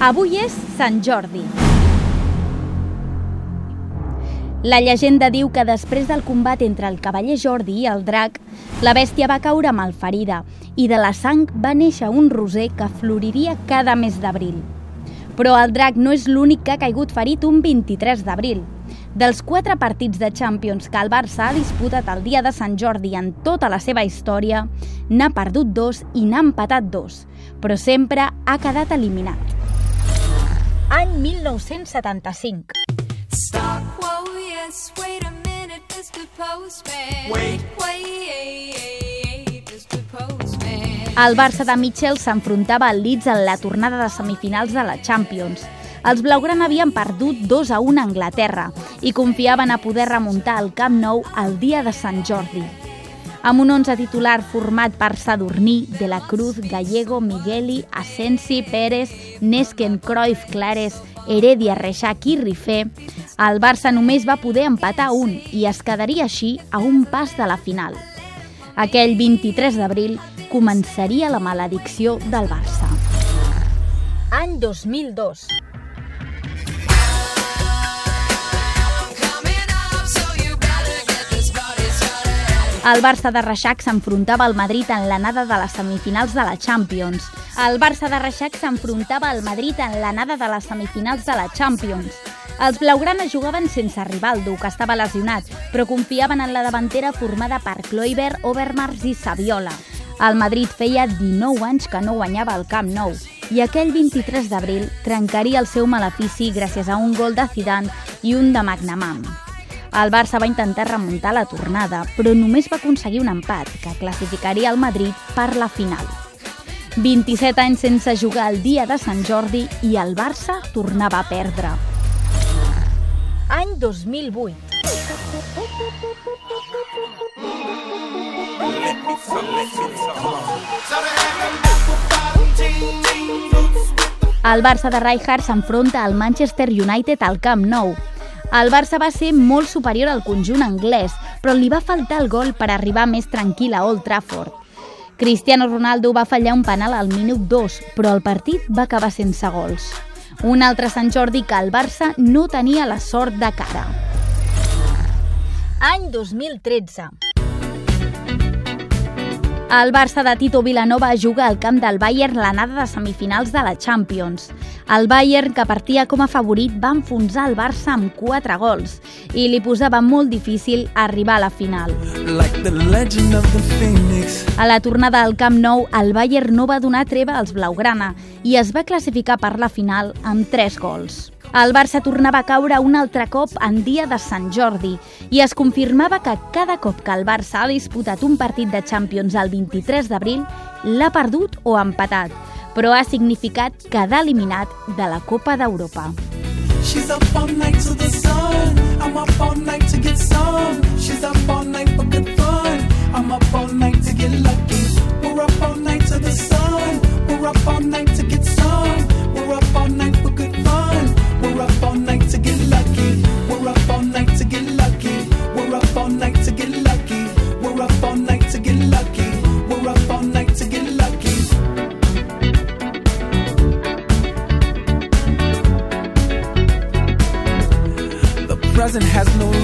Avui és Sant Jordi. La llegenda diu que després del combat entre el cavaller Jordi i el drac, la bèstia va caure malferida i de la sang va néixer un roser que floriria cada mes d'abril. Però el drac no és l'únic que ha caigut ferit un 23 d'abril. Dels quatre partits de Champions que el Barça ha disputat el dia de Sant Jordi en tota la seva història, n'ha perdut dos i n'ha empatat dos, però sempre ha quedat eliminat. Any 1975. Stop, whoa, yes, wait a minute, Mr. Postman. Wait. Wait, Mr. Postman. El Barça de Mitchell s'enfrontava al Leeds en la tornada de semifinals de la Champions. Els blaugrana havien perdut 2 a 1 a Anglaterra i confiaven a poder remuntar el Camp Nou el dia de Sant Jordi. Amb un 11 titular format per Sadurní, De la Cruz, Gallego, Migueli, Asensi, Pérez, Nesken, Cruyff, Clares, Heredia, Reixac i Rifé, el Barça només va poder empatar un i es quedaria així a un pas de la final. Aquell 23 d'abril començaria la maledicció del Barça. Any 2002. El Barça de Reixac s'enfrontava al Madrid en l'anada de les semifinals de la Champions. El Barça de Reixac s'enfrontava al Madrid en l'anada de les semifinals de la Champions. Els blaugranes jugaven sense Rivaldo, que estava lesionat, però confiaven en la davantera formada per Kloiber, Overmars i Saviola. El Madrid feia 19 anys que no guanyava el Camp Nou i aquell 23 d'abril trencaria el seu malefici gràcies a un gol de Zidane i un de Magnamam. El Barça va intentar remuntar la tornada, però només va aconseguir un empat, que classificaria el Madrid per la final. 27 anys sense jugar el dia de Sant Jordi i el Barça tornava a perdre. Any 2008. El Barça de Rijkaard s'enfronta al Manchester United al Camp Nou. El Barça va ser molt superior al conjunt anglès, però li va faltar el gol per arribar més tranquil a Old Trafford. Cristiano Ronaldo va fallar un penal al minut 2, però el partit va acabar sense gols. Un altre Sant Jordi que el Barça no tenia la sort de cara. Any 2013. El Barça de Tito Vilanova juga al camp del Bayern l'anada de semifinals de la Champions. El Bayern, que partia com a favorit, va enfonsar el Barça amb 4 gols i li posava molt difícil arribar a la final. Like. A la tornada al Camp Nou, el Bayern no va donar treva als blaugrana i es va classificar per la final amb 3 gols. El Barça tornava a caure un altre cop en dia de Sant Jordi i es confirmava que cada cop que el Barça ha disputat un partit de Champions el 23 d'abril l'ha perdut o empatat, però ha significat quedar eliminat de la Copa d'Europa. Up all night to get. I'm up all night to get lucky. We're up all night to the sun. We're up all night to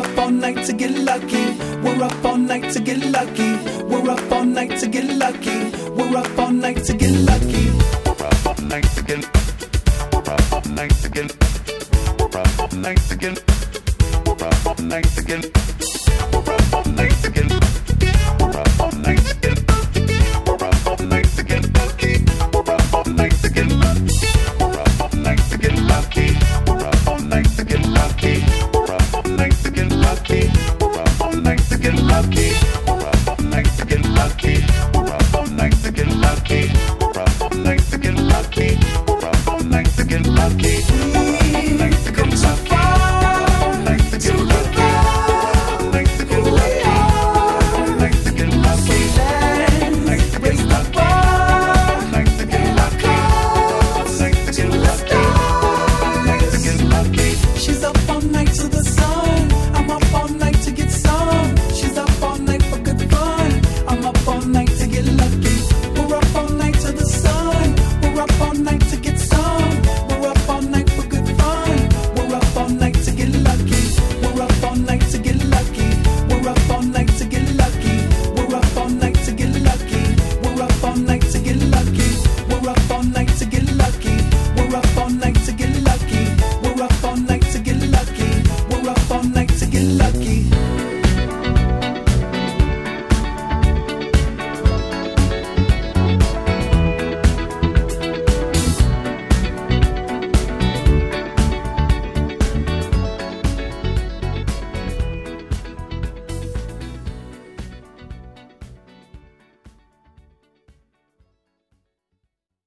Up all night to get lucky. We're up all night to get lucky. We're up all night to get lucky. We're up all night to get lucky. We're up all night to get. We're up all night to get. We're up all night to get. We're up all night to get. We're up all night to get. We're up all night to get.